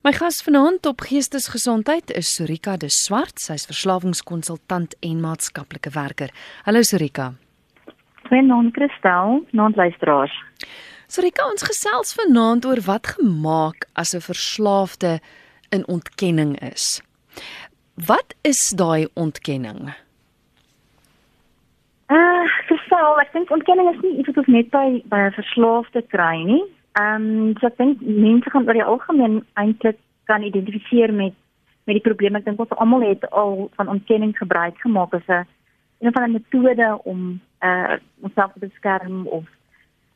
My gas vanaand op Geestesgesondheid is Sorika de Swart. Sy's verslawingskonsultant en maatskaplike werker. Hallo Sorika. Goeienaand Kristel, naand luisteraars. Sorika, ons gesels vanaand oor wat gemaak as 'n verslaafde in ontkenning is. Wat is daai ontkenning? Uh, Kristel, ek dink ontkenning is nie iets wat ons net by by 'n verslaafde kry nie. Ehm um, so ek dink mense gaan oor die algemeen eintlik kan identifiseer met met die probleme. Ek dink ons almal het al van ontkenning gebruik gemaak as 'n een van 'n metode om uh onsself te beskerm of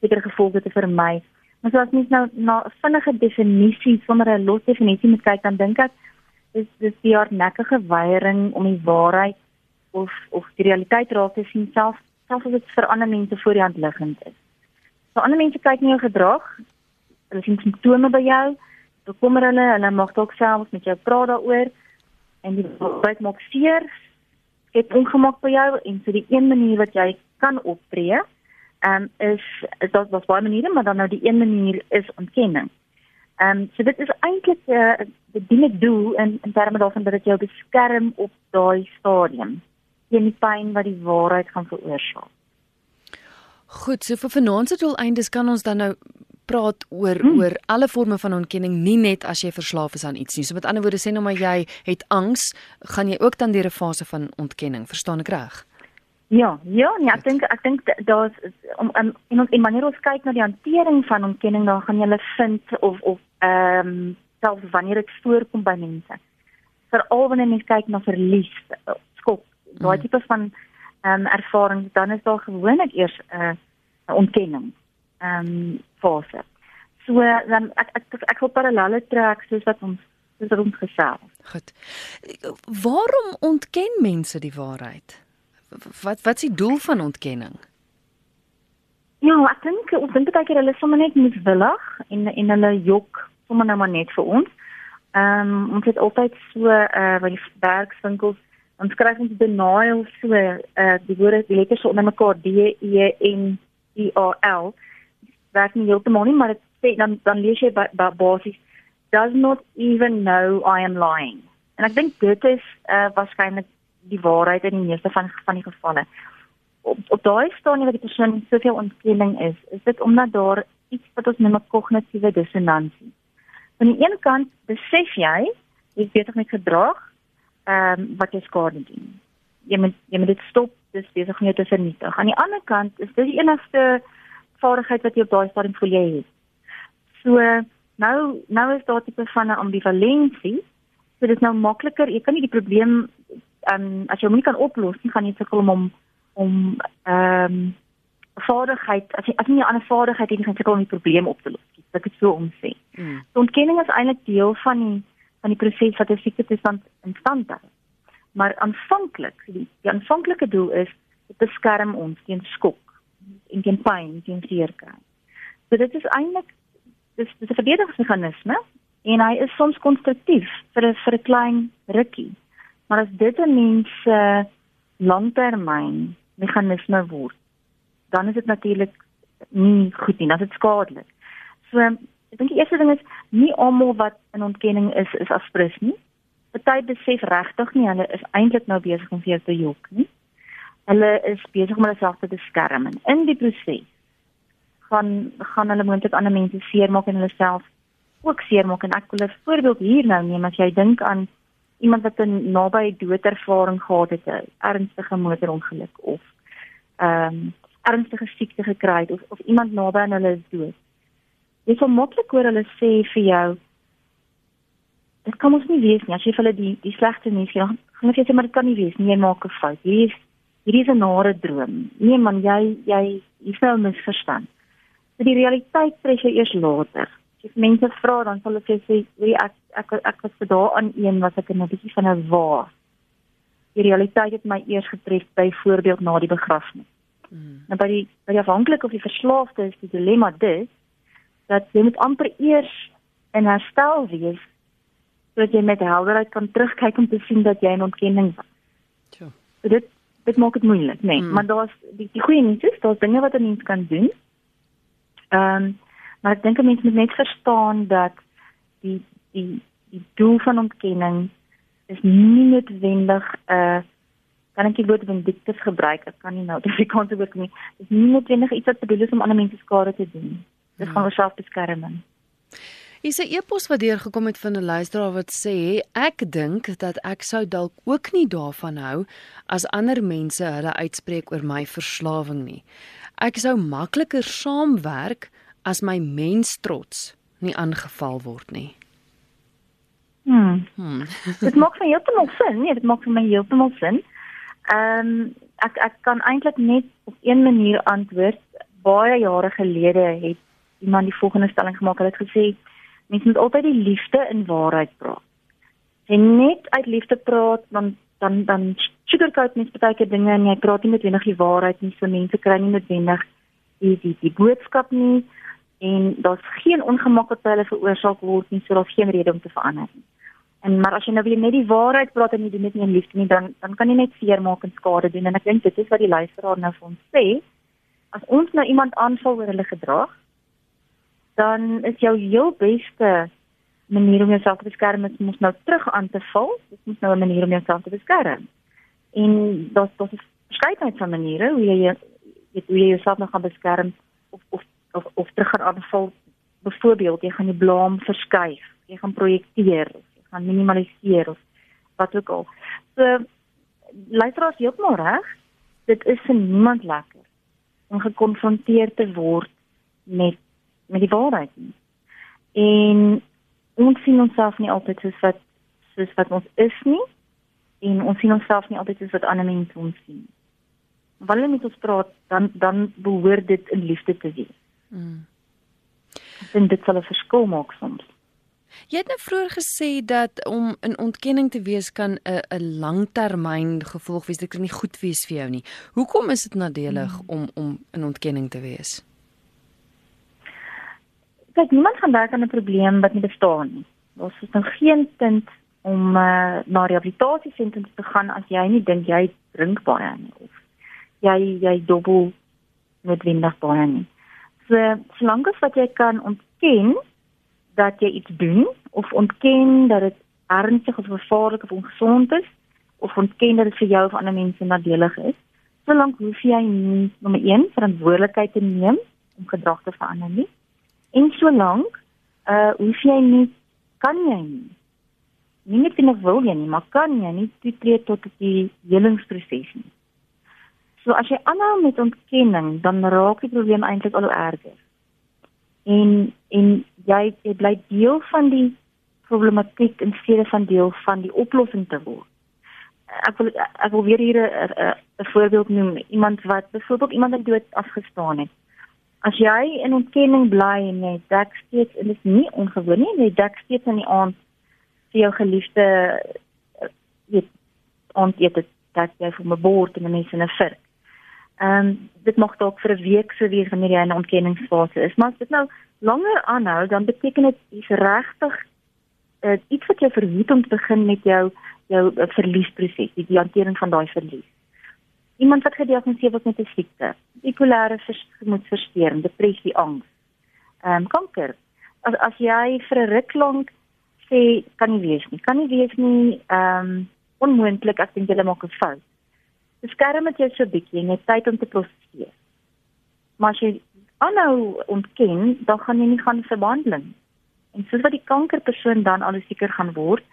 sekere gevolge te vermy. Maar so as mens nou na 'n vinnige definisie sonder 'n los definisie moet kyk, dan dink ek is dis die hardnekkige weiering om die waarheid of of die realiteit raak te sien self selfs as dit vir ander mense voor die hand liggend is. So ander mense kyk na jou gedrag, hulle sien simptome by jou, bekommer hulle, hulle mag dalk self met jou praat daaroor en die baie maak seer, skep ongemak by jou en so die een manier wat jy kan optree, ehm um, is is dat was baie maniere, maar dan nou die een manier is ontkenning. Ehm um, so dit is eintlik 'n uh, die ding ek doen in in terme daarvan dat dit jou beskerm op daai stadium teen die pyn wat die waarheid gaan veroorsaak. Goed, so vir vanaand se doeleindes kan ons dan nou praat oor hmm. oor alle forme van ontkenning, nie net as jy verslaaf is aan iets nie. So met ander woorde sê nou maar jy het angs, gaan jy ook dan deur 'n fase van ontkenning, verstaan ek reg? Ja, ja, nee, ek dink ek dink daar's om in in, in manier ons kyk na die hantering van ontkenning, dan gaan jy hulle vind of of ehm um, selfs wanneer dit voorkom by mense. Veral wanneer jy kyk na verlies, skok, daai hmm. tipe van ehm um, ervaring, dan is daar gewoonlik eers 'n uh, ontkenning ehm um, fase. So dan ek ek ek, ek wil parallelle trek soos wat ons soos wat ons gesels. Goed. Waarom ontken mense die waarheid? Wat wat is die doel van ontkenning? Ja, ek dink ons dink baie keer hulle sommer net miswillig en en hulle jok sommer nou maar net vir ons. Ehm um, ons het altyd so eh uh, by die werkswinkels ons skryf ons denial so eh uh, die woorde die letters onder mekaar D E N I A L werk nie heeltemal nie, maar dit sê dan dan lees jy basies does not even know I am lying. En ek dink dit is uh, waarskynlik die waarheid in die meeste van van die gevalle. Op op daai staan nie dat die persoon soveel ontkenning is, is dit omdat daar iets wat ons noem 'n kognitiewe dissonansie. Aan die een kant besef jy jy besig met gedrag ehm um, wat jy skade doen. Jy moet jy moet dit stop, dis besig om jou te vernietig. Aan die ander kant is dit die enigste vaardigheid wat jy op daai stadium voel jy het. So nou nou is daar tipe van 'n ambivalensie. So dit is nou makliker. Jy kan nie die probleem ehm um, as jy hom nie kan oplos nie, gaan jy sukkel om om om ehm um, vaardigheid as jy as jy 'n ander vaardigheid het, gaan jy sukkel om die probleem op te los. Dit is so om sê. Hmm. So ontkenning is eintlik deel van die van die proses wat 'n siekte toestand in stand hou. Maar aanvanklik, die, die aanvanklike doel is dit beskerm ons teen skok en teen pyn, teen seer kry. So dit is eintlik dis dis 'n verdedigingsmeganisme en hy is soms konstruktief vir 'n vir 'n klein rukkie. Maar as dit 'n mens se uh, langtermyn meganisme word, dan is dit natuurlik nie goed nie, dan is dit skadelik. So ek dink die eerste ding is nie almal wat in ontkenning is is afspris nie. Party besef regtig nie hulle is eintlik nou besig om vir te jok nie. Hulle is besig om hulle self te beskerm. En in die proses gaan gaan hulle moontlik ander mense seermaak en hulle self ook seermaak. En ek wil 'n voorbeeld hier nou neem as jy dink aan iemand wat 'n naby doodervaring gehad het 'n ernstige motorongeluk of ehm um, ernstige siekte gekry het of of iemand naby aan hulle is dood jy sal maklik hoor hulle sê vir jou dit kan ons nie wees nie as jy vir hulle die die slegte nuus gee dan gaan hulle sê maar dit kan nie wees nie jy maak 'n fout hier is hierdie is 'n nare droom. Nee man, jy jy jy sou misverstaan. So die realiteit tref jy eers later. As jy mense vra dan sal hulle sê, "Wie ek ek ek was vir daaraan een was ek 'n bietjie van 'n waar." Die realiteit het my eers getref byvoorbeeld na die begrafnis. Hmm. Nou by die by die afhanklike of die verslaafde is die dilemma dit dat jy moet amper eers in herstel wees sodat jy met helderheid kan terugkyk om te sien dat jy in ontkenning was. Ja. So dit dit maak dit moeilik, nee, mm. maar daar's die die goeie nuus is, daar's dinge wat 'n mens kan doen. Ehm um, maar ek dink 'n mens moet net verstaan dat die die die doel van ontkenning is nie noodwendig 'n uh, kan ek die woord vindictief gebruik? Ek kan nie nou die Afrikaanse woord nie. Dit is nie noodwendig iets wat bedoel is om ander mense skade te doen. Gaan hmm. oor selfbeskerming. Is 'n e-pos wat deur gekom het van 'n luisteraar wat sê ek dink dat ek sou dalk ook nie daarvan hou as ander mense hulle uitspreek oor my verslawing nie. Ek sou makliker saamwerk as my menstrots nie aangeval word nie. Hmm. hmm. dit maak vir heeltemal sin. Nee, dit maak vir my heeltemal sin. Ehm um, ek ek kan eintlik net op een manier antwoord. Baie jare gelede het iemand die volgende stelling gemaak. Hulle het gesê mense moet altyd die liefde in waarheid praat. En net uit liefde praat dan dan dan sugarcoat mens baie keer dinge en jy praat nie met enige waarheid nie. So mense kry nie noodwendig die die die boodskap nie en daar's geen ongemak wat hulle veroorsaak word nie, so daar's geen rede om te verander nie. En maar as jy nou weer net die waarheid praat en jy doen dit nie in liefde nie, dan dan kan jy net seer maak en skade doen en ek dink dit is wat die luisteraar nou vir ons sê. As ons nou iemand aanval oor hulle gedrag, dan is jou heel beste manier om jouself te beskerm is om nou terug aan te val. Dit is nou 'n manier om jouself te beskerm. En dit dit is verskeidenheid van maniere hoe jy jy hoe jy jouself nog kan beskerm of of of, of terug gaan aanval. Byvoorbeeld, jy gaan die blame verskuif, jy gaan projekteer, jy gaan minimaliseer of wat ook al. So luisteraars heeltemal reg. Dit is vir niemand lekker om gekonfronteer te word met met die waarheid nie. En ons sien onsself nie altyd soos wat soos wat ons is nie en ons sien onsself nie altyd soos wat ander mense ons sien. Wanneer ons met ons praat, dan dan behoort dit in liefde te wees. Mm. En dit sal 'n verskil maak soms. Jy het nou vroeër gesê dat om in ontkenning te wees kan 'n 'n langtermyn gevolg wees. Dit kan nie goed wees vir jou nie. Hoekom is dit nadelig hmm. om om in ontkenning te wees? Kyk, niemand gaan werk aan 'n probleem wat nie bestaan nie. Daar is nou geen punt om uh, na rehabilitasiesentrums te gaan as jy nie dink jy drink baie nie of jy jy dobbel met windag baie nie. So solank as wat jy kan ontken dat jy iets doen of ontken dat dit ernstig of gevaarlik of ongesond is of ontken dat dit vir jou of ander mense nadelig is, solank hoef jy nie nommer 1 verantwoordelikheid te neem om gedrag te verander nie. En solank uh hoef jy nie kan jy nie nie net binne wil jy nie, maar kan jy nie toetree tot die helingsproses nie. So as jy aanhou met ontkenning, dan raak die probleem eintlik al erger. En en jy jy bly deel van die problematiek in steede van deel van die oplossing te word. Ek wil ek wil weer hier 'n voorbeeld noem, iemand wat byvoorbeeld iemand wat dood afgestaan het. As jy in ontkenning bly en jy dek steeds en dit is nie ongewoon nie, jy dek steeds in die aand vir jou geliefde weet aand eet dit dat jy vir 'n bord en mense in 'n vir Ehm um, dit mag dalk vir 'n week so wees wanneer jy in 'n ontkenningsfase is, maar as dit nou langer aanhou, dan beteken dit jy's regtig uh, iets wat jy verhoed om te begin met jou jou uh, verliesproses, die hantering van daai verlies. Iemand wat gediagnoseer word met 'n siekte, bipolêre gemoedversteuring, depressie, angs, ehm um, kanker. As as jy vir 'n ruk lank sê kan nie wees nie, kan nie wees nie, ehm um, onmoontlik, ek dink jy maak 'n fout beskerm dit jou so bietjie en jy tyd om te prosesseer. Maar as jy aanhou ontken, dan gaan jy nie gaan vir behandeling. En soos wat die kankerpersoon dan al seker gaan word,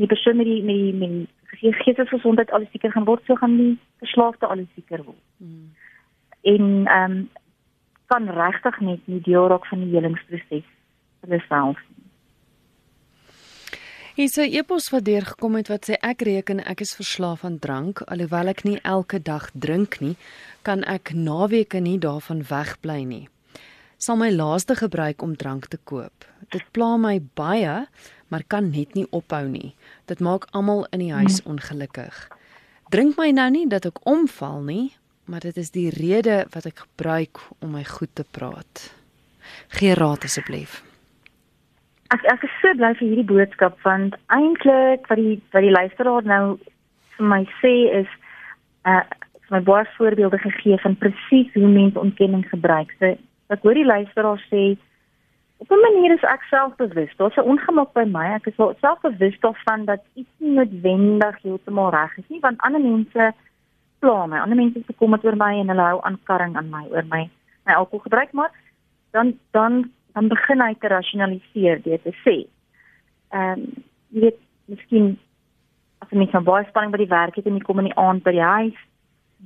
die persoon met die met die met die geestesgesondheid al seker gaan word, so gaan die verslaafde al seker word. Hmm. En ehm um, kan regtig net nie deel raak van die helingsproses vir nie. Hier is 'n e-pos wat deurgekom het wat sê ek reken ek is verslaaf aan drank alhoewel ek nie elke dag drink nie, kan ek naweke nie daarvan wegbly nie. Sal my laaste gebruik om drank te koop. Dit pla my baie, maar kan net nie ophou nie. Dit maak almal in die huis ongelukkig. Drink my nou nie dat ek omval nie, maar dit is die rede wat ek gebruik om my goed te praat. Gee raad asseblief. Ek ek is so bly vir hierdie boodskap want eintlik wat die wat die luisteraar nou vir my sê is uh my baie voorbeelde gegee van presies hoe mense ontkenning gebruik. So ek hoor die luisteraar sê op 'n manier is ek selfbewus. Daar's 'n ongemak by my. Ek is selfbewus daarvan dat iets nie noodwendig heeltemal reg is nie, want ander mense pla my. Ander mense se bekommerd oor my en hulle hou aankarring aan my oor my my alkoholgebruik, maar dan dan dan begin hy te rasionaliseer deur te sê. Ehm um, jy weet, miskien as jy net 'n baie spanning by die werk het en jy kom in die aand by die huis,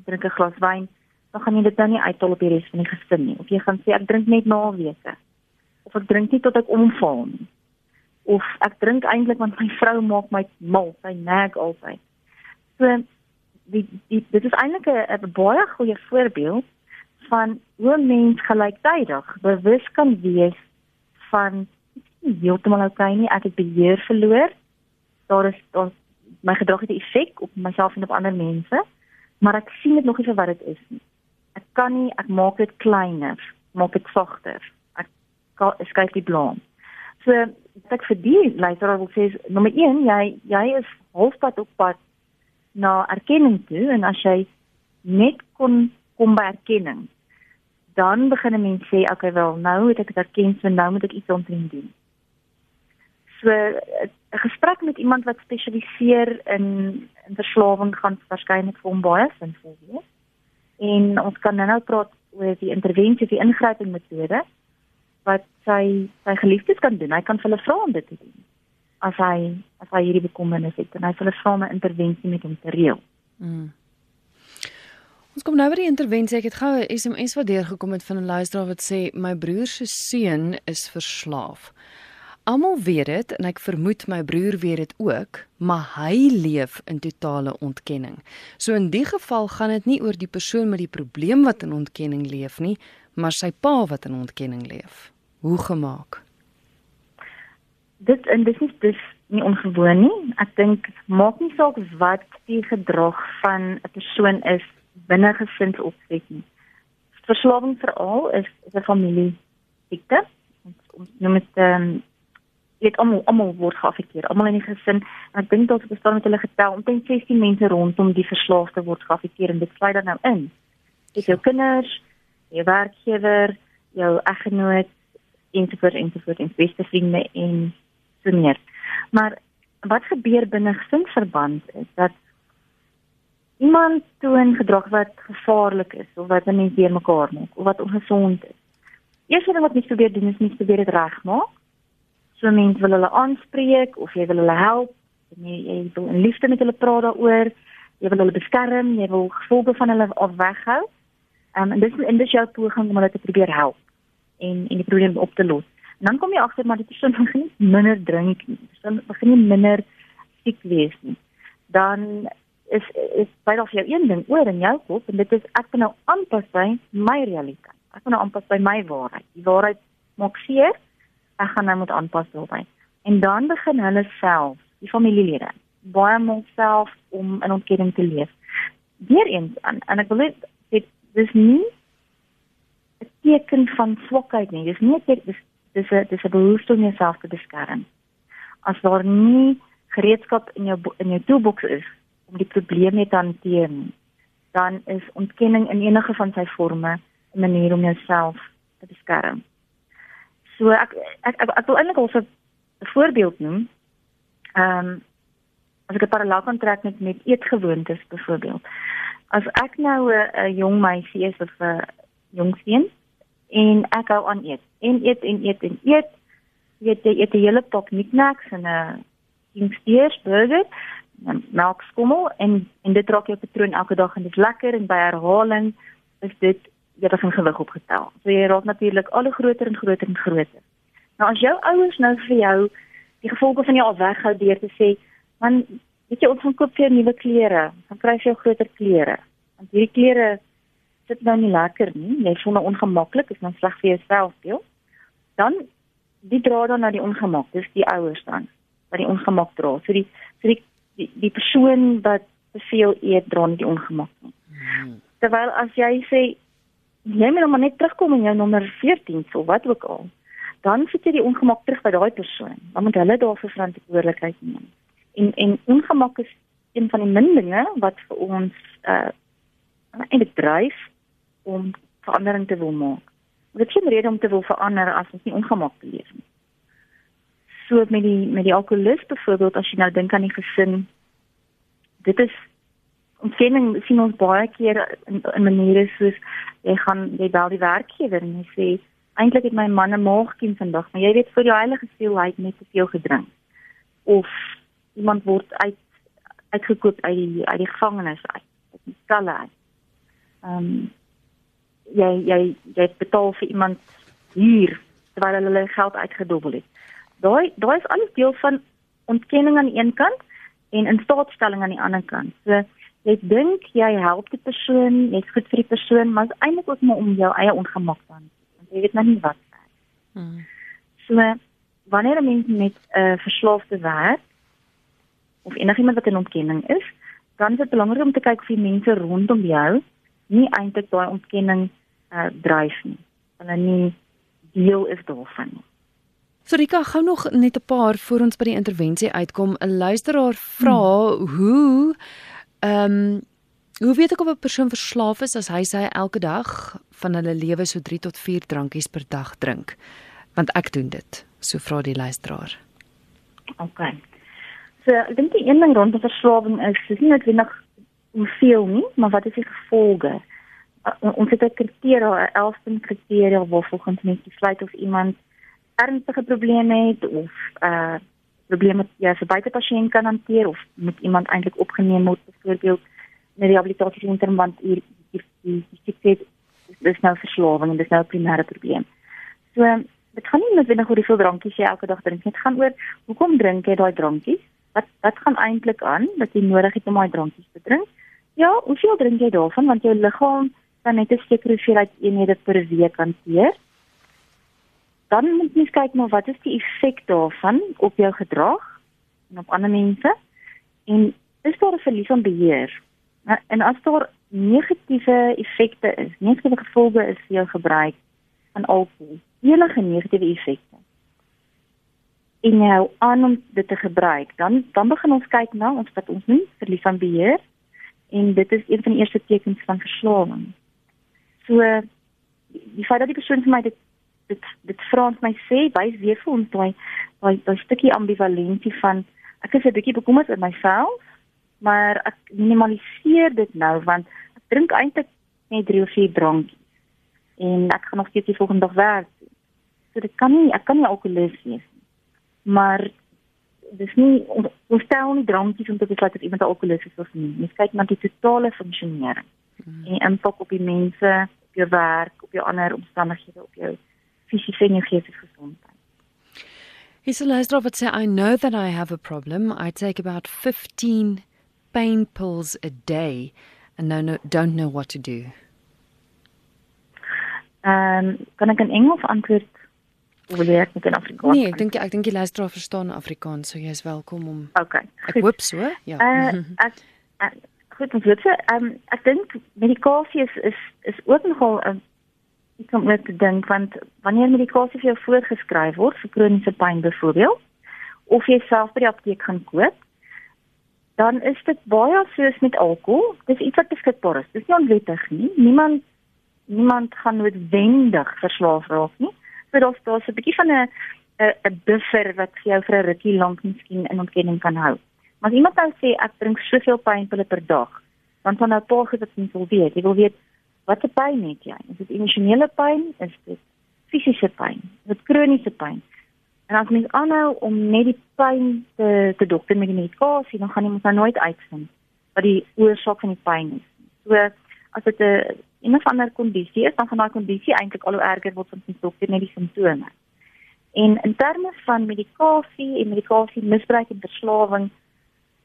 drink 'n glas wyn, dan gaan jy dit dan nie uithaal op die res van die gesin nie. Of jy gaan sê ek drink net na weke of ek drink nie tot ek omval nie. Of ek drink eintlik want my vrou maak my mal, sy nag altyd. So die, die dit is eintlik 'n baie goeie voorbeeld van hoe mens gelyktydig bewus kan wees van heeltemal okay nie, ek het beheer verloor. Daar is daar my gedrag het 'n effek op myself en op ander mense, maar ek sien dit nog nie vir wat dit is nie. Ek kan nie, ek maak dit kleiner, maak dit sagter skuif die blom. So ek vir die luisteraar wil sê nommer 1 jy jy is halfpad op pad na erkenning toe en as jy net kon kom by erkenning dan begin 'n mens sê okay wel nou het ek dit erken so nou moet ek iets omtrent doen. So 'n gesprek met iemand wat spesialiseer in in verslawing gaan waarskynlik vir hom baie sinvol wees. En ons kan nou praat oor die intervensie, die ingryping metode wat sy sy geliefdes kan doen. Hy kan vir hulle vra om dit te doen. As hy as hy hierdie bekommernis het en hy vir hulle vra om 'n intervensie met hom te reël. Mm. Ons kom nou by die intervensie. Ek het gou 'n SMS wat deurgekom het van 'n luisteraar wat sê my broer se seun is verslaaf. Almal weet dit en ek vermoed my broer weet dit ook, maar hy leef in totale ontkenning. So in die geval gaan dit nie oor die persoon met die probleem wat in ontkenning leef nie, maar sy pa wat in ontkenning leef. Hoe gemaak? Dit en dit is dis nie ongewoon nie. Ek dink maak nie saak wat die gedrag van 'n persoon is binne gesinsopset nie. Verslawing veral is 'n familie siekte. Ons noem dit ehm um, dit almal almal word geaffekteer, almal in die gesin. En ek dink dit bestaan met hulle getel omtrent 16 mense rondom die verslaafde word geaffekteer en dit sluit dan nou in. Dit jou kinders, jou werkgewer, jou eggenoot ensovoorts ensovoorts en beste vriende en so meer. Maar wat gebeur binne gesinsverband is dat iemand toon gedrag wat gevaarlik is of wat mense weer mekaar maak of wat ongesond is. Eerste wat mens probeer doen is mens probeer dit regmaak. So mense wil hulle aanspreek of jy wil hulle help jy, jy wil in liefde met hulle praat daaroor. Jy wil hulle beskerm, jy wil gevolge van hulle af weghou. Um, en dis en dis jou poging om hulle te probeer help en en die probleem op te los. En dan kom jy agter maar die persoon begin minder drink, dan begin jy minder siek wees nie. Dan is is baie of jou een ding oor in jou kop en dit is ek kan nou aanpas by my realiteit. Ek kan nou aanpas by my waarheid. Die waarheid maak seer. Ek gaan nou moet aanpas daarbey. En dan begin hulle self, die familielede, baie moet self om in ontkenning te leef. Weereens en, en ek wil dit dis nie 'n teken van swakheid nie. Dis nie 'n teken dis dis 'n dis 'n behoefte om jouself te beskerm. As daar nie gereedskap in jou in jou toolbox is om die probleme te hanteer, dan is ontkenning in enige van sy forme 'n manier om jouself te beskerm. So ek ek ek, ek wil eintlik al 'n voorbeeld noem. Ehm um, as ek 'n parallel kan trek met met eetgewoontes byvoorbeeld as ek nou 'n jong meisie is of 'n jong seun en ek hou aan eet en eet en eet en eet weet jy eet 'n hele pak knickknacks en 'n kingsteers burger melk skommel en en dit raak jou patroon elke dag en dit is lekker en by herhaling is dit jy begin gewig opgetel. So jy raak natuurlik al hoe groter en groter en groter. Nou as jou ouers nou vir jou die gevolge van jou al weghou deur te sê, man weet jy ons gaan koop vir nuwe klere, dan kry jy groter klere. Want hierdie klere sit nou nie lekker nie. Jy voel nou ongemaklik, is nou sleg vir jouself, deel. Dan die dra dan na die ongemak, dis die ouers dan wat die ongemak dra. So die so die die, die persoon wat te veel eet dra nie die ongemak nie. Hmm. Terwyl as jy sê jy moet maar net terugkom in jou nommer 14 of wat ook al, dan sit jy die ongemak terug by daai persoon. Dan moet hulle daarvoor verantwoordelikheid neem en en ongemak is een van die min dinge wat vir ons uh eintlik dryf om verandering te wil maak. Dit is geen rede om te wil verander as ons nie ongemak beleef nie. So met die met die alkoholist byvoorbeeld as jy nou dink aan die gesin, dit is ontkenning sien ons baie keer in, in maniere soos jy gaan jy bel die werkgewer en jy sê eintlik het my man 'n maagkiem vandag, maar jy weet vir die heilige siel hy het net te veel gedrink. Of iemand word uit uitgekoop uit die uit die gevangenis uit, uit die skalle uit. Ehm um, jy jy jy betaal vir iemand hier terwyl hulle geld uitgedobbel het. Daai daai is alles deel van ontkenning aan die een kant en instaatstelling aan die ander kant. So jy dink jy help die persoon, jy's goed vir die persoon, maar eintlik ook maar om jou eie ongemak dan. Want jy weet nou nie wat. Hmm. So wanneer 'n mens met 'n uh, verslaafde werk of enigiemand wat in ontkenning is, dan is dit belangrik om te kyk of die mense rondom jou nie eintlik daai ontkenning uh, dryf nie. Hulle nie deel is daarvan nie. Sorika, gou nog net 'n paar voor ons by die intervensie uitkom. 'n Luisteraar vra hmm. hoe Ehm um, hoe weet ek of 'n persoon verslaaf is as hy sy elke dag van hulle lewe so 3 tot 4 drankies per dag drink? Want ek doen dit, so vra die luisteraar. OK. So, ek dink die een ding rondom verslawing is, dis nie noodwendig hoeveel nie, maar wat is die gevolge? Uh, ons het 'n kriteria, 'n 11 kriteria waarvolgens mens besluit of iemand ernstige probleme het of uh probleme jy as 'n buitepasiënt kan hanteer of moet iemand eintlik opgeneem word byvoorbeeld in 'n rehabilitasiesentrum want hier die die die sê dis nou verslawing en dis nou 'n primêre probleem. So dit gaan nie noodwendig oor hoeveel drankies jy elke dag drink nie. Dit gaan oor hoekom drink jy daai drankies? Wat wat gaan eintlik aan dat jy nodig het om daai drankies te drink? Ja, hoeveel drink jy daarvan? Want jou liggaam kan net 'n sekere hoeveelheid eenhede per week hanteer. Dan moet jy kyk maar wat is die effek daarvan op jou gedrag en op ander mense. En is daar 'n verlies van beheer? Nou, en as daar negatiewe effekte is negatiewe gevolge is vir jou gebruik van alkohol. Enige negatiewe effekte en nou aan om dit te gebruik. Dan dan begin ons kyk na ons wat ons noem verlies van beheer en dit is een van die eerste tekens van verslawing so die feit dat die persoon vir my dit dit dit Frans my sê wys weer vir ons daai daai daai stukkie ambivalensie van ek is 'n bietjie bekommerd oor myself maar ek minimaliseer dit nou want ek drink eintlik net 3 of 4 drankies en ek gaan nog steeds die volgende dag werk so dit kan nie ek kan nie alkoholist wees nie maar dis nie ons stel nie drankies om te besluit of iemand alkoholist is of nie mens kyk na die totale funksionering hmm. en impak op die mense op jou werk op jou ander omstandighede op jou fisiese en geestelike gesondheid. His luisteraar wat sê I know that I have a problem. I take about 15 pain pills a day and no, no don't know what to do. Ehm um, kan ek in Engels antwoord? Of wil jy net in Afrikaans? Nee, ek dink ek dink die luisteraar verstaan Afrikaans, so jy is welkom om Okay. Ek goed. hoop so. Ja. Uh, ek, ek goed, ons weet se ehm ek dink medikasie is is is ook nogal 'n iets om net te dink want wanneer medikasie vir jou voorgeskryf word vir kroniese pyn byvoorbeeld of jy self by die apteek gaan koop dan is dit baie soos met alkohol dis iets wat beskikbaar is dis nie onwettig nie niemand niemand gaan noodwendig verslaaf raak nie so daar's daar's 'n bietjie van 'n 'n buffer wat vir jou vir 'n rukkie lank miskien in ontkenning kan hou maar as iemand nou sê ek drink soveel pynpille per dag dan kan nou paar goed wat jy wil weet jy wil weet Wat 'n pyn het jy? Is dit emosionele pyn? Is dit fisiese pyn? Is dit kroniese pyn? En as mens aanhou om net die pyn te te dokter met die medikasie, dan gaan jy mos nou nooit uitvind wat die oorsaak van die pyn is. So as dit 'n of ander kondisie is, dan gaan daai kondisie eintlik al hoe erger word van die dokter net die simptome. En in terme van medikasie en medikasie misbruik en verslawing,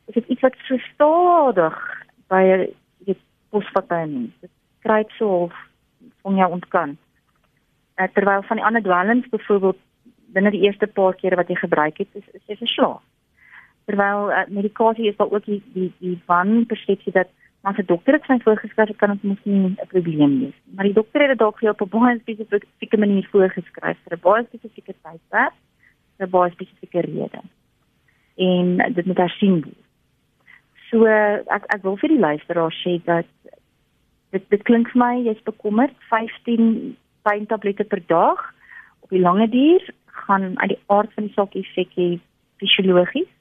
is dit iets wat so stadig by die posvatyn is kruip so of van jou ontkan. Uh, terwyl van die ander dwelms byvoorbeeld binne die eerste paar kere wat jy gebruik het, is, is jy verslaaf. Terwyl uh, medikasie is daar ook die die, die van persepsie dat maar 'n dokter het sy voorgeskryf kan dit mos nie 'n probleem wees. Maar die dokter het dit dalk vir jou op 'n baie spesifieke manier voorgeskryf vir 'n baie spesifieke tydperk, vir 'n baie spesifieke rede. En dit moet hersien word. So ek ek wil vir die luisteraars sê dat dit dit klink vir my jy's bekommerd 15 pyntablette per dag op die lange duur gaan uit die aard van die saak effek hê fisiologies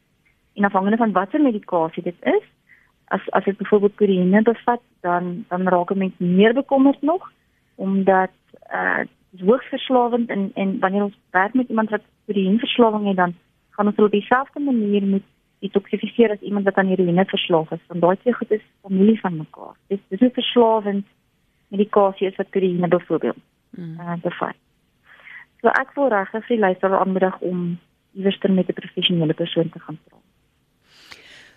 en afhangende van watter medikasie dit is as as dit byvoorbeeld kodeïne bevat dan dan raak 'n mens meer bekommerd nog omdat uh hoogs verslawend en en wanneer ons werk met iemand wat kodeïnverslawing het dan gaan ons op dieselfde manier moet detoxifiseer as iemand wat aan heroïne verslaaf is want daai twee goed is familie van mekaar. Dit dis nie verslawend medikasie is wat kodeïne byvoorbeeld mm. uh bevat. So ek wil regtig vir luisteraars aanmoedig om iewers met 'n professionele persoon te gaan praat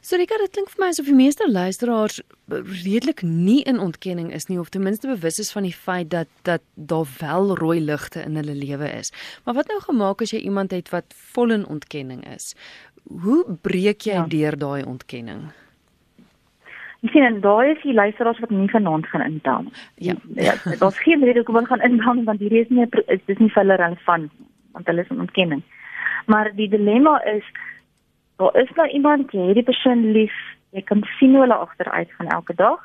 So Rika, dit klink vir my asof die meeste luisteraars redelik nie in ontkenning is nie of ten minste bewus is van die feit dat dat daar wel rooi ligte in hulle lewe is. Maar wat nou gemaak as jy iemand het wat vol in ontkenning is? Hoe breek jy ja. deur daai ontkenning? Ek sien en daai is die luisteraars wat nie vanaand gaan intel. Ja, ja daar's geen rede hoekom hulle gaan intel want hierdie is nie is dis nie vir hulle relevant want hulle is in ontkenning. Maar die dilemma is daar is nou iemand jy het die persoon lief jy kan sien hoe hulle agteruit gaan elke dag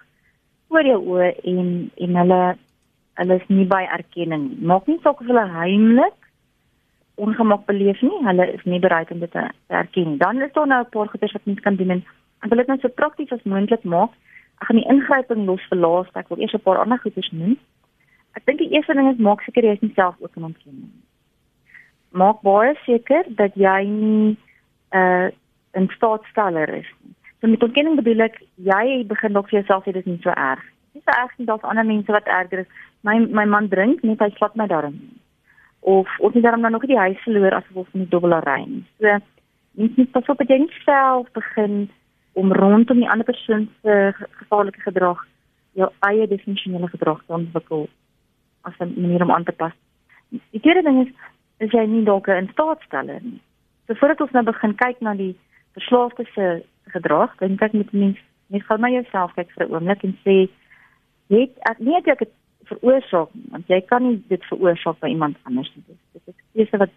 voor jou oë en en hulle hulle is nie by erkenning maak nie saak of hulle heimlik ongemak beleef nie hulle is nie bereid om dit te, te erken dan is daar nou 'n paar goeders wat mens kan doen en ek wil dit net so prakties as moontlik maak. Ek gaan die ingryping los vir laaste. Ek wil eers 'n paar ander goeders noem. Ek dink die eerste ding is maak seker jy is nie self ook in ontkenning maak baie seker dat jy nie uh 'n staatsteller is. So met ontkenning bedoel ek jy begin dalk vir jouself sê dit is nie so erg. Dis so erg nie dat ander mense wat erger is. My my man drink net hy slap my darm. Of of nie daarom dan nog die huis verloor as gevolg van die dubbelary. So mens moet pas op dat jy nie self begin om rondom die ander persoon se gevaarlike gedrag jou eie definisionele gedrag te ontwikkel as 'n manier om aan te pas. Die tweede ding is is jy nie dalk 'n staatsteller nie. So voordat ons nou begin kyk na die verslaafde se gedrag, dink ek moet mens net gou na jouself kyk vir 'n oomblik en sê het ek nie het ek dit veroorsaak want jy kan nie dit veroorsaak by iemand anders nie. Dit is iets wat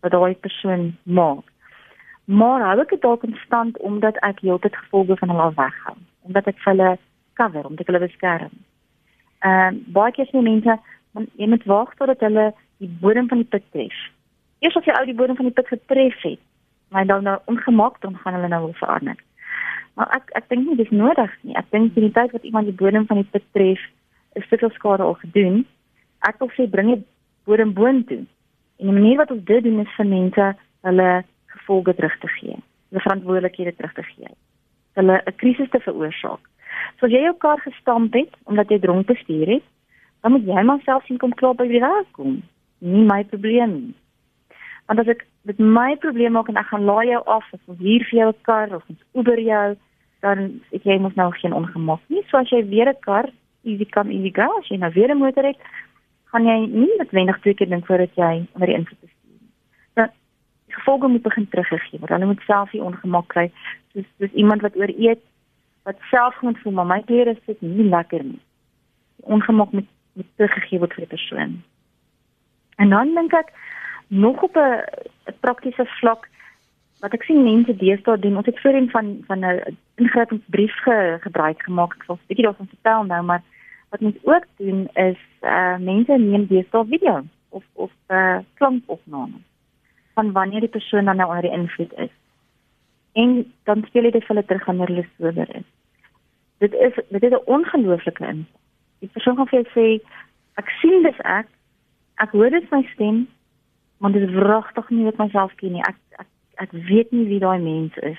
wat daai persoon maak. Maar hou ek dit dalk konstant omdat ek heeltyd gevolge van hulle weghou, omdat ek hulle cover, omdat ek hulle beskerm. Ehm uh, baie keer sien mense, man, jy moet wag totdat hulle die bodem van die put tref. Eers as jy ou die bodem van die put getref het, maar dan nou ongemak dan gaan hulle nou wil verander. Maar ek ek dink nie dis nodig nie. Ek dink in die tyd wat iemand die bodem van die put tref, is al skade al gedoen. Ek wil sê bring dit bodem boontoe. En die manier wat ons dit doen is vir mense hulle gevolge terug te gee. Hulle verantwoordelikhede terug te gee. Hulle 'n krisis te veroorsaak. So as jy jou kar gestamp het omdat jy dronk bestuur het, dan moet jy maar self sien kom klaar by die werk kom. Nie my probleem nie. Want as ek met my probleem maak en ek gaan laai jou af of ons hier vir jou 'n kar of ons Uber jou, dan ek jy mos nou geen ongemak nie. So as jy weer 'n kar, easy come easy go, as jy nou weer 'n motor het, gaan jy nie noodwendig twee keer dink voordat jy onder die invloed is nie. Dan gevolge moet begin teruggegee word. Dan moet self die ongemak kry. Soos soos iemand wat ooreet wat self gewoon voel, maar my klere sit nie lekker nie. Die ongemak moet moet teruggegee word vir die persoon. En dan dink ek nog op 'n praktiese vlak wat ek sien mense deesdae doen, ons het voorheen van van 'n ingrypingsbrief ge, gebruik gemaak. Ek sal 'n bietjie daarvan vertel nou, maar wat ons ook doen is uh mense neem deesdae video of of uh klankopname van wanneer die persoon dan nou onder die invloed is. En dan speel jy dit vir hulle terug wanneer hulle sober is. Dit is dit is 'n ongelooflike in. Die persoon gaan vir jou sê ek sien dis ek. Ek hoor dit my stem want dit is wragtig nie wat myself ken nie. Ek ek ek weet nie wie daai mens is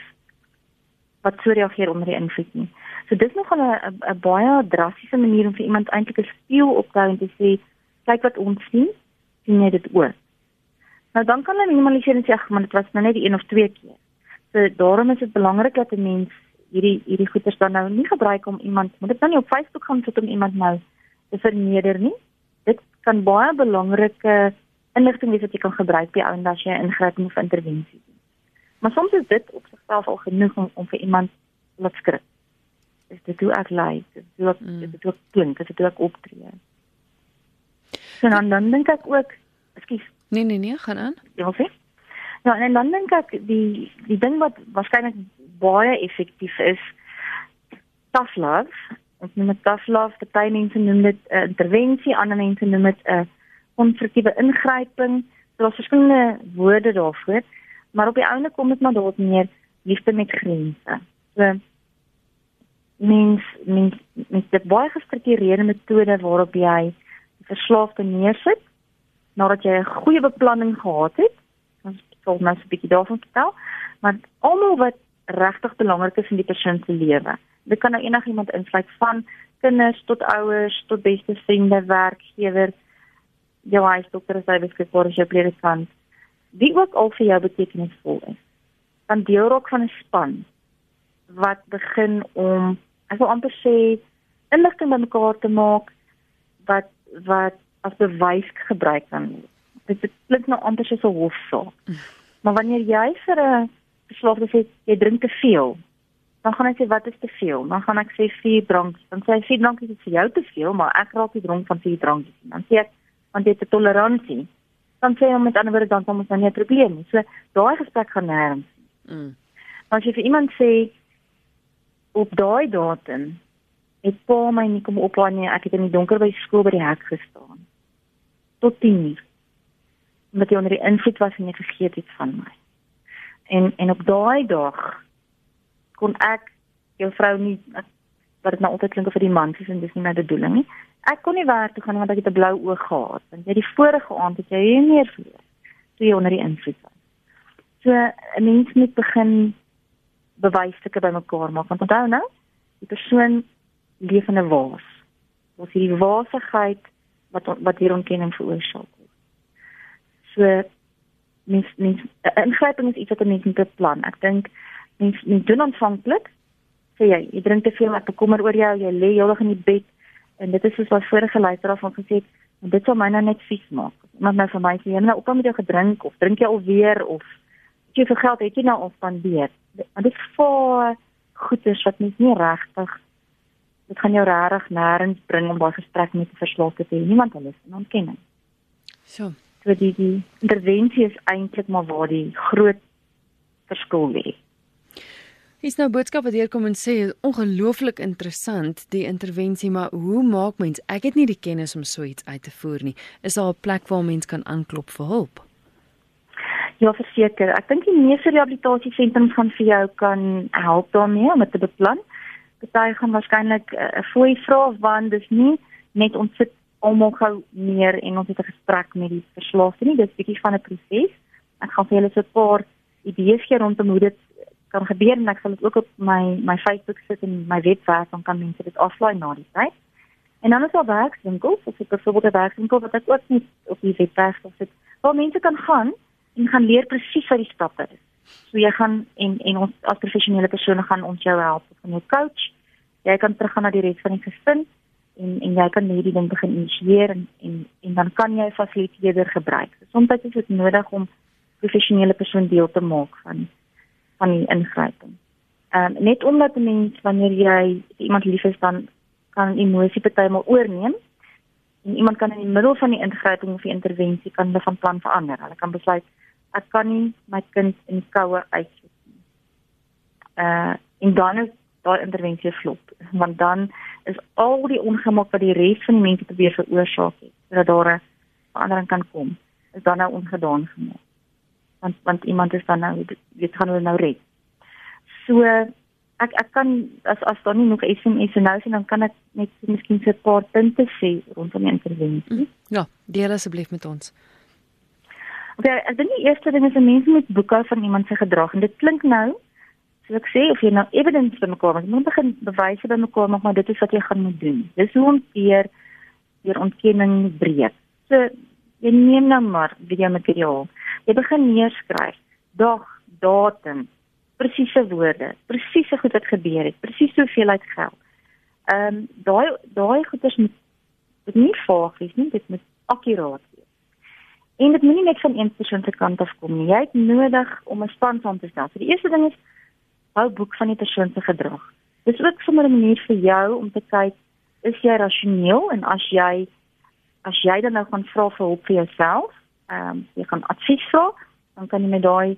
wat so reageer onder die invloed nie. So dis nog 'n 'n baie drastiese manier om vir iemand eintlik 'n spieël op te hou en te sê kyk wat ons sien, sien jy dit ook. Nou dan kan hulle minimaliseer en sê ag man dit was nou net die een of twee keer. So daarom is dit belangrik dat 'n mens hierdie hierdie goeters dan nou nie gebruik om iemand moet dit nou nie op Facebook gaan sit om iemand nou te verneder nie. Dit kan baie belangrike inligting wat jy kan gebruik by ouens as jy ingryping of intervensie doen. Maar soms is dit op sigself al genoeg om om vir iemand laat skrik. Is dit hoe ek lyk? Is dit hoe ek mm. is dit hoe ek klink? Is dit hoe ek optree? En dan dan dink ek ook, ekskuus. Nee nee nee, gaan aan. Ja, sê. Ja, en dan dink ek die die ding wat waarskynlik baie effektief is, tough love. Ons noem dit tough love, party mense noem dit 'n uh, intervensie, ander mense noem dit 'n uh, konstruktiewe ingryping. Daar's verskillende woorde daarvoor, maar op die einde kom dit maar daarop neer liefde met grense. So mens mens mens dit baie gestruktureerde metode waarop jy die verslaafde neersit nadat jy 'n goeie beplanning gehad het. Ons sal nou 'n bietjie daarvan vertel, maar almal wat regtig belangrik is in die persoon se lewe. Dit kan nou enigiemand insluit van kinders tot ouers tot beste vriende, werkgewer, jou huisdokter as hy beskikbaar is, jou predikant. Wie ook al vir jou betekenisvol is. Dan deel raak van 'n span wat begin om ek wil amper sê inligting bymekaar te maak wat wat as bewys gebruik kan word. Dit klink nou amper soos 'n hofsaak. Maar wanneer jy vir 'n verslaafde sê jy drink te veel, dan gaan hy sê wat is te veel? Dan gaan ek sê 4 drankies. Dan sê hy 4 drankies is vir jou te veel, maar ek raak nie dronk van 4 drankies nie. Dan sê ek want jy het 'n toleransie. Dan sê hy met ander woorde dan kom ons dan nie 'n probleem nie. So daai gesprek gaan nêrens. Mm. As jy vir iemand sê op daai datum het pa my nie kom oplaai nie. Ek het in die donker by skool by die hek gestaan. Tot 10 uur. Omdat jy onder die invloed was en jy vergeet het van my. En en op daai dag kon ek jou vrou nie wat dit nou altyd klink vir die man sies en dis nie my bedoeling nie. Ek kon nie werk toe gaan want ek het 'n blou oog gehad. Want jy die vorige aand het jy hier meer verloor. Toe jy onder die invloed was. So 'n mens moet begin bewysstukke bymekaar maak want onthou nou die persoon leef in 'n waas ons hierdie waasigheid wat wat hier ontkenning veroorsaak so mens mens ingryping is iets wat 'n mens moet beplan ek dink mens mens doen aanvanklik sê jy jy drink te veel ek bekommer oor jou jy lê heeldag in die bed en dit is soos wat vorige luisteraar van gesê het en dit sal my nou net vies maak. Iemand nou vir my sê jy nou op met jou gedrink of drink jy alweer of jy vir geld het jy nou al spandeer? Want dit vir goeders wat mens nie regtig dit gaan jou regtig nêrens bring om daai gesprek met 'n verslaafde te hê. Niemand hulle is in ontkenning so. So die die intervensie is eintlik maar waar die groot verskil lê Hier's nou boodskap wat deurkom en sê ongelooflik interessant die intervensie maar hoe maak mens ek het nie die kennis om so iets uit te voer nie is daar 'n plek waar mens kan aanklop vir hulp Ja, verseker. Ek dink die meeste rehabilitasiesentrums gaan vir jou kan help daarmee om dit te beplan. Party gaan waarskynlik eh, 'n uh, fooi vra want dis nie net ons sit almal gou meer en ons het 'n gesprek met die verslaafde nie. Dis bietjie van 'n proses. Ek gaan vir julle so 'n paar idees gee rondom hoe dit kan gebeur en ek sal dit ook op my my Facebook sit en my webwerf dan kan mense dit aflaai na die tyd. En dan is daar werkswinkels, of ek byvoorbeeld 'n werkswinkel wat ek ook net op die webwerf sit waar mense kan gaan en gaan leer presies wat die stappe is. So jy gaan en en ons as professionele persone gaan ons jou help van jou coach. Jy kan teruggaan na die res van die gesin en en jy kan hierdie ding begin initieer en en en dan kan jy 'n fasiliteerder gebruik. So, soms is dit nodig om professionele persoon deel te maak van van die ingryping. Ehm um, net omdat 'n mens wanneer jy iemand lief is dan kan emosie partymal oorneem en iemand kan in die middel van die ingryping of die intervensie kan hulle van plan verander. Hulle kan besluit ek kan nie my kind in koue uitsit nie. Uh en dan is daai intervensie flop, want dan is al die ongemak wat die res van die mense probeer veroorsaak het, sodat daar 'n verandering kan kom, is dan nou ongedaan gemaak. Want want iemand is dan nou weet gaan hulle nou red. So ek ek kan as as daar nie nog SMS en nou sien dan kan ek net miskien so 'n paar punte sê rondom die intervensie. Ja, deel asseblief met ons. Okay, ek dink die eerste ding is 'n mens moet boekhou van iemand se gedrag en dit klink nou so ek sê of jy nou evidence bymekaar maak, jy moet begin bewyse bymekaar maak, maar dit is wat jy gaan moet doen. Dis hoe om weer weer ontkenning breek. So jy neem nou maar video materiaal. Jy begin neerskryf dag, datum, presiese woorde, presiese goed wat gebeur het, presies hoeveel uit geld. Ehm um, daai daai goeders moet dit nie vaag wees nie, dit moet akkuraat En dit moenie net van een persoon se kant af kom nie. Jy het nodig om 'n span saam te stel. So die eerste ding is hou boek van die persoon se gedrag. Dis ook sommer 'n manier vir jou om te kyk is jy rasioneel en as jy as jy dan nou gaan vra vir hulp vir jouself, ehm um, jy gaan advies vra, dan kan jy met daai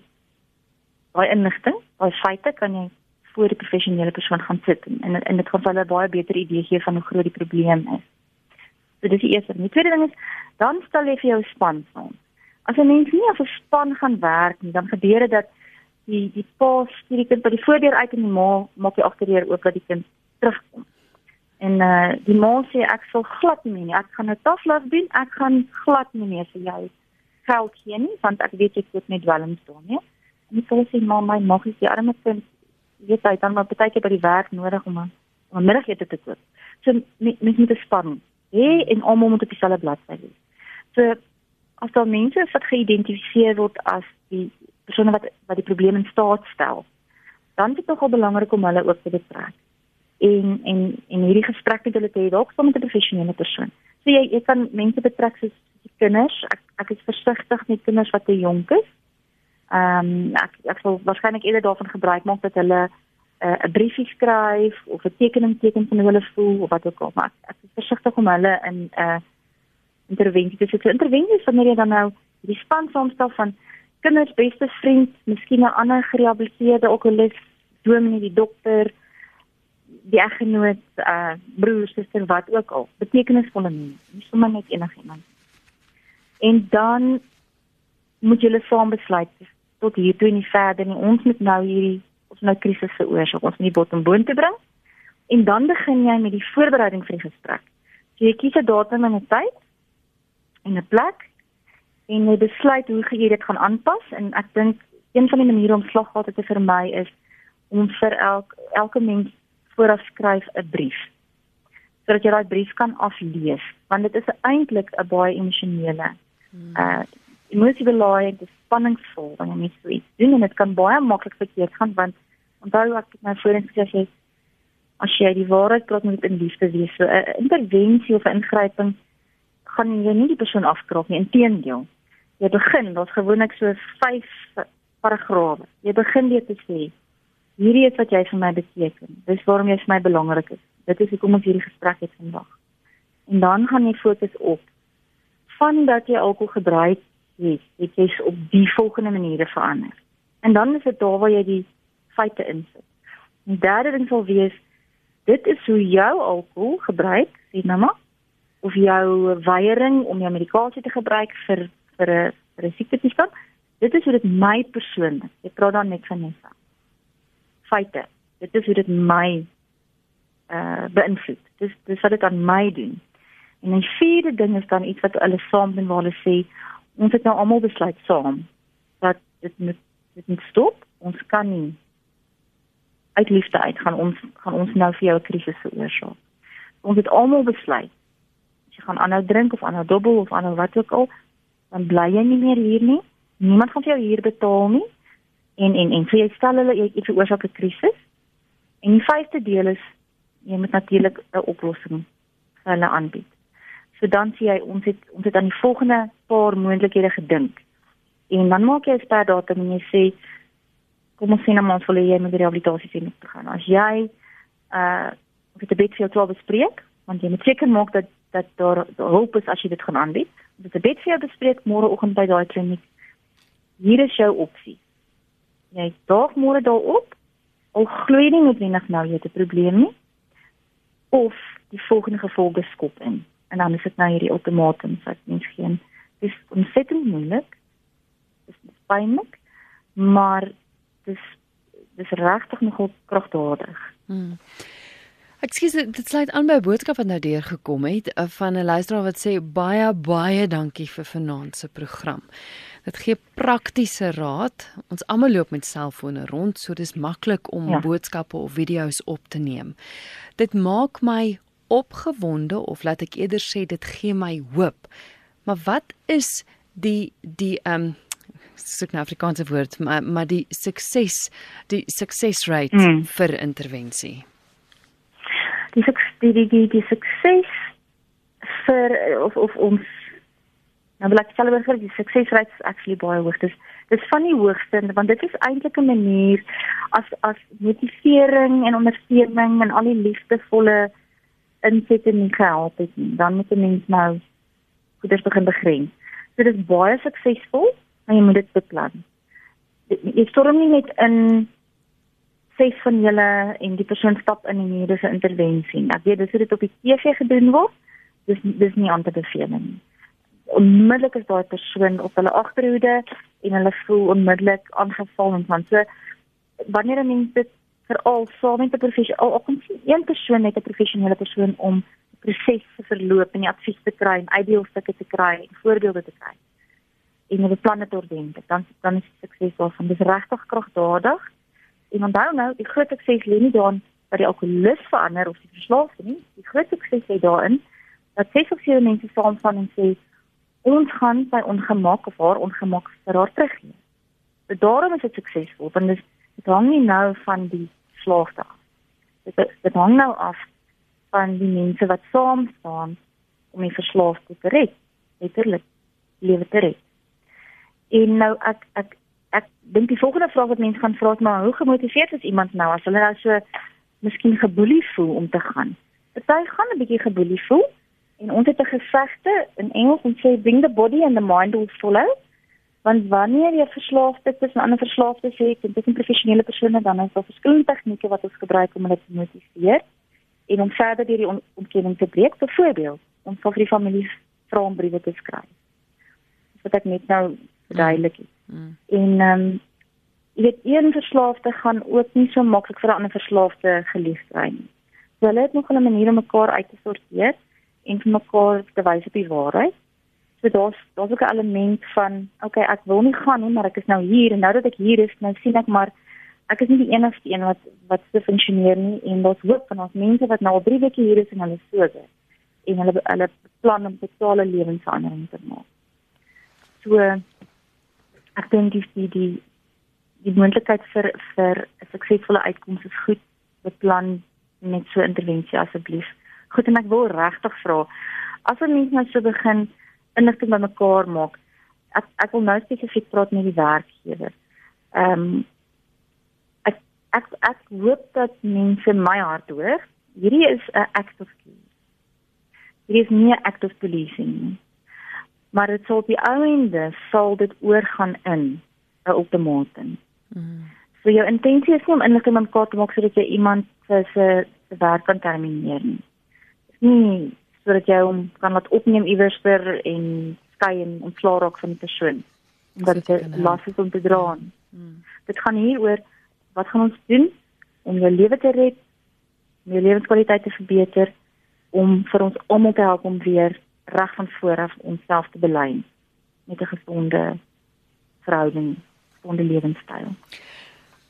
daai inligting, daai feite kan jy voor die professionele persoon gaan sit en en dit gaan vir hulle baie beter idee gee van hoe groot die probleem is. So dis die eerste. Die tweede ding is dan stel jy vir jou span saam. As 'n mens nie 'n span gaan werk nie, dan gebeur dit dat die die pa stuur die kind by die voordeur uit en die ma maak die agterdeur oop dat die kind terugkom. En uh die ma sê ek sal glad nie meer. Ek gaan 'n taflas doen. Ek gaan glad nie meer vir jou geld gee nie want ek weet ek moet net dwelm staan, ja. En die pa sê ma my mag is die arme kind weet hy dan maar baie keer by die werk nodig om 'n om 'n middagete te koop. So mens moet 'n span hê en almal moet op dieselfde bladsy wees. So as daar mense is wat geïdentifiseer word as die persone wat wat die probleem in staat stel, dan is dit nogal belangrik om hulle ook te betrek. En en en hierdie gesprek met hulle te hê dalk saam met 'n professionele persoon. So jy jy kan mense betrek soos kinders. Ek ek is versigtig met kinders wat te jonk is. Ehm um, ek ek sal waarskynlik eerder daarvan gebruik maak dat hulle uh, 'n briefie skryf of 'n tekening teken van hoe hulle voel of wat ook al. Maar ek, ek is versigtig om hulle in 'n uh, intervensie te sit. Intervensie is wanneer jy dan nou die span saamstel van kinders beste vriend, miskien 'n ander gerehabiliteerde okulis, dominee, die dokter, die eggenoot, uh broer, suster, wat ook al. Betekenisvolle mense, nie sommer net enigiemand. En dan moet julle saam besluit tot hier toe en nie verder nie. Ons moet nou hierdie ons nou krisis veroorsaak. Ons moet die bottom boontoe bring. En dan begin jy met die voorbereiding vir die gesprek. So jy kies 'n datum en 'n tyd en 'n plek en jy besluit hoe jy dit gaan aanpas en ek dink een van die maniere om slaggate te vermy is om vir elk elke mens vooraf skryf 'n brief sodat jy daai brief kan aflees want dit is eintlik 'n baie emosionele hmm. uh emosionele spanningsvol wanneer jy so iets doen en dit kan baie maklik verkeerd gaan want onthou ek het nou voorheen gesê as jy as jy die waarheid praat moet in liefde wees. So 'n intervensie of 'n ingryping gaan jy nie die persoon afkraak nie inteendeel. Jy begin daar's gewoonlik so 5 paragrawe jy begin weer te sê hierdie is wat jy vir my beteken dis waarom jy vir my belangrik is dit is hoekom ons hierdie gesprek het vandag en dan gaan jy fokus op van dat jy alkohol gebruik het het jy op die volgende maniere verander en dan is dit daar waar jy die feite insit en derde ding sal wees dit is hoe jou alkohol gebruik sê maar of jou weiering om jou medikasie te gebruik vir vir 'n vir 'n siekte toestand. Dit is hoe dit my persoonlik. Ek praat dan net van Nessa. Feite. Dit is hoe dit my uh beïnvloed. Dis dis wat dit aan my doen. En die vierde ding is dan iets wat hulle saam doen waar hulle sê ons het nou almal besluit saam dat dit moet dit moet stop. Ons kan nie uit liefde uit gaan ons gaan ons nou vir jou 'n krisis veroorsaak. Ons het almal besluit as jy gaan aanhou drink of aanhou dobbel of aanhou wat ook al, dan bly jy nie meer hier nie. Niemand gaan vir jou huur betaal nie. En en en vir jy stel hulle jy, jy veroorsaak 'n krisis. En die vyfde deel is jy moet natuurlik 'n oplossing vir hulle aanbied. So dan sê jy ons het ons het aan die volgende paar moontlikhede gedink. En dan maak jy 'n sperdatum en jy sê kom ons sien nou of jy met die rehabilitasie sien te gaan. As jy uh of dit 'n bietjie sou bespreek, want jy moet seker maak dat dat daar hulp is as jy dit gaan aanbied dit 'n bed vir jou bespreek môreoggend by daai kliniek. Hier is jou opsie. Jy daag môre daarop. Al glo jy nie noodwendig nou jy het 'n probleem nie. Of die volgende gevolge skop in. En dan is dit nou hierdie ultimatum wat mens geen. Dis ontsettend moeilik. Dis pynlik, maar dis dis regtig nogal kragtadig. Hmm. Ekskuus, dit sluit aan by 'n boodskap wat nou deur gekom het eh, van 'n luisteraar wat sê baie baie dankie vir vanaand se program. Dit gee praktiese raad. Ons almal loop met selfone rond, so dis maklik om ja. boodskappe of video's op te neem. Dit maak my opgewonde of laat ek eerder sê dit gee my hoop. Maar wat is die die ehm um, soek nou Afrikaanse woord, maar maar die sukses die success rate mm. vir intervensie? die die die die, die sukses vir of of ons nou wil ek selfs vir die suksesrate actually baie hoog is. Dis van die hoogste want dit is eintlik 'n manier as as motivering en ondersteuning en al die liefdevolle insette nie gehelp het. Dan moet 'n mens nou goeders begin begrens. So dit is baie suksesvol, maar jy moet dit beplan. Jy storm nie net in ses van julle en die persoon stap in die mediese intervensie. Ek weet dis hoe dit op die TV gedoen word, dis dis nie aan te beveel nie. Onmiddellik is daai persoon op hulle agterhoede en hulle voel onmiddellik aangeval en van so wanneer 'n mens dit veral saam met 'n professionele kom sien een persoon met 'n professionele persoon om proses te verloop en die advies te kry en uitdeelstukke te kry en voorbeelde te kry en 'n beplanne te ordentlik dan dan is sukses daarvan. Dis regtig kragtadig en onthou nou die groot sukses lê nie daarin dat die alkoholus verander of die verslaafde nie. Die groot sukses lê daarin dat ses of sewe mense saamstaan en sê ons gaan by ongemak of haar ongemak vir haar teruggee. So daarom is dit suksesvol want dit dit hang nie nou van die slaafde af. Dit dit hang nou af van die mense wat saam staan om die verslaafde te red, letterlik lewe te red. En nou ek ek ek dink die volgende vraag wat mense gaan vra is maar hoe gemotiveerd is iemand nou as hulle nou so miskien geboelie voel om te gaan. Party gaan 'n bietjie geboelie voel en ons het 'n gesegde in Engels en sê bring the body and the mind will follow. Want wanneer jy verslaafde is en ander verslaafdes het en dit is 'n professionele persone dan is daar verskillende tegnieke wat ons gebruik om hulle te motiveer en om verder deur die on ontkenning te breek. Byvoorbeeld, ons sal vir die familie vra om briewe te skryf. Dis wat ek net nou verduidelik het. Mm. Mm. En ehm um, jy weet een verslaafde gaan ook nie so maklik vir 'n ander verslaafde geliefd kry nie. So hulle het nog 'n manier om mekaar uit te sorteer en vir mekaar te wys op die waarheid. So daar's daar's ook 'n element van okay, ek wil nie gaan nie, maar ek is nou hier en nou dat ek hier is, nou sien ek maar ek is nie die enigste een wat wat se funksioneer nie en daar's hoop van ons mense wat nou al 3 weke hier is en hulle soge en hulle hulle plan om totale lewensverandering te maak. So ek dink dis die die die moontlikheid vir vir 'n suksesvolle uitkoms is goed beplan met so 'n intervensie asseblief. Goed en ek wil regtig vra as 'n mens nou so begin inligting bymekaar maak. Ek ek wil nou spesifiek praat met die werkgewer. Ehm um, ek ek ek hoop dat mense my hart hoor. Hierdie is 'n act of care. Hierdie is nie act of policing nie. Maar dit sal die ouende sal dit oorgaan in 'n ultimatum. Mm. So jou intensie is nie om inligting bymekaar te maak sodat jy iemand se se werk kan termineer nie nie sodat jy hom kan laat opneem iewers ter en skei en ontslaa raak van die persoon omdat dit las is om te dra. Hmm. Dit gaan hier oor wat gaan ons doen om jou lewe te red, om jou lewenskwaliteit te verbeter, om vir ons almal te help om weer reg van voor af onsself te belyn met 'n gesonde verhouding, gesonde lewenstyl.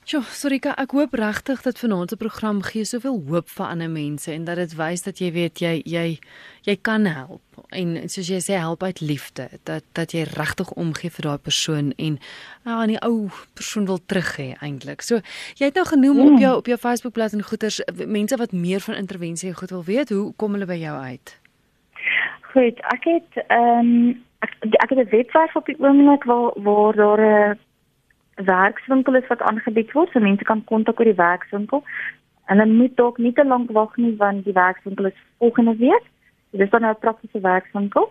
Sjoe, Sorika, ek hoop regtig dat vanaand se program gee soveel hoop vir ander mense en dat dit wys dat jy weet jy jy jy kan help en soos jy sê help uit liefde dat dat jy regtig omgee vir daai persoon en ja, aan die ou persoon wil terug hê eintlik. So jy het nou genoem mm. op jou op jou Facebookblad en goeters mense wat meer van intervensie goed wil weet, hoe kom hulle by jou uit? Goed, ek het ehm um, ek, ek het 'n webwerf op die oomblik waar waar daar 'n werkswinkel is wat aangebied word, so mense kan kontak oor die werkswinkel. En hulle moet dalk nie te lank wag nie want die werkswinkel is volgende week. So dis dan nou 'n praktiese werkswinkel.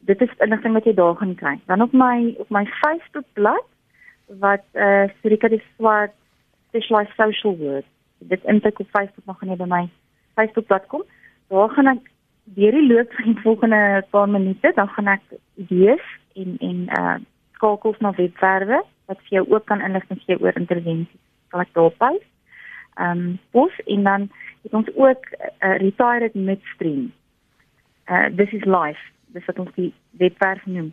Dit is inligting wat jy daar gaan kry. Dan op my op my Facebook bladsy wat eh uh, Surika die swart specialized social work. Dit intik op Facebook nog nie by my Facebook bladsy kom. Daar gaan ek deur die loop van die volgende paar minute dan gaan ek idees en en eh uh, skakels na webwerwe wat vir jou ook kan inligting gee oor intervensies. Kan ek daarop wys? Ehm um, ons en dan het ons ook uh, retired midstream. Uh this is life. Dis wat ons die webwerf noem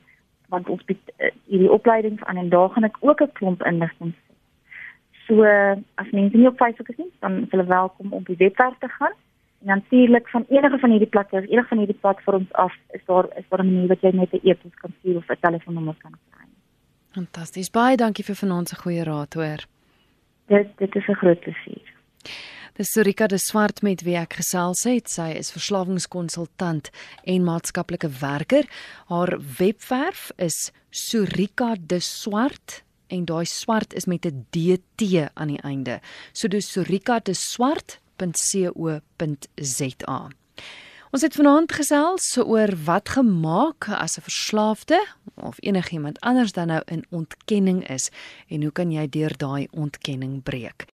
want ons bied uh, hierdie opleidings aan en daar gaan ek ook 'n klomp inligting sê. So uh, as mense nie op Facebook is nie, dan is hulle welkom om die webwerf te gaan. En natuurlik van enige van hierdie plekke, enige van hierdie platforms af, is daar is daar 'n manier wat jy net 'n e-pos kan stuur of 'n telefoonnommer kan kry. Fantasties. Baie dankie vir vanaand se goeie raad, hoor. Dit dit is 'n groot plesier. Dis Surika de Swart met wie ek gesels het. Sy is verslawingskonsultant en maatskaplike werker. Haar webwerf is Surika de Swart en daai swart is met 'n DT aan die einde. So dis surika de swart.co.za. Ons het vanaand gesels oor wat gemaak as 'n verslaafde of enigiemand anders dan nou in ontkenning is en hoe kan jy deur daai ontkenning breek?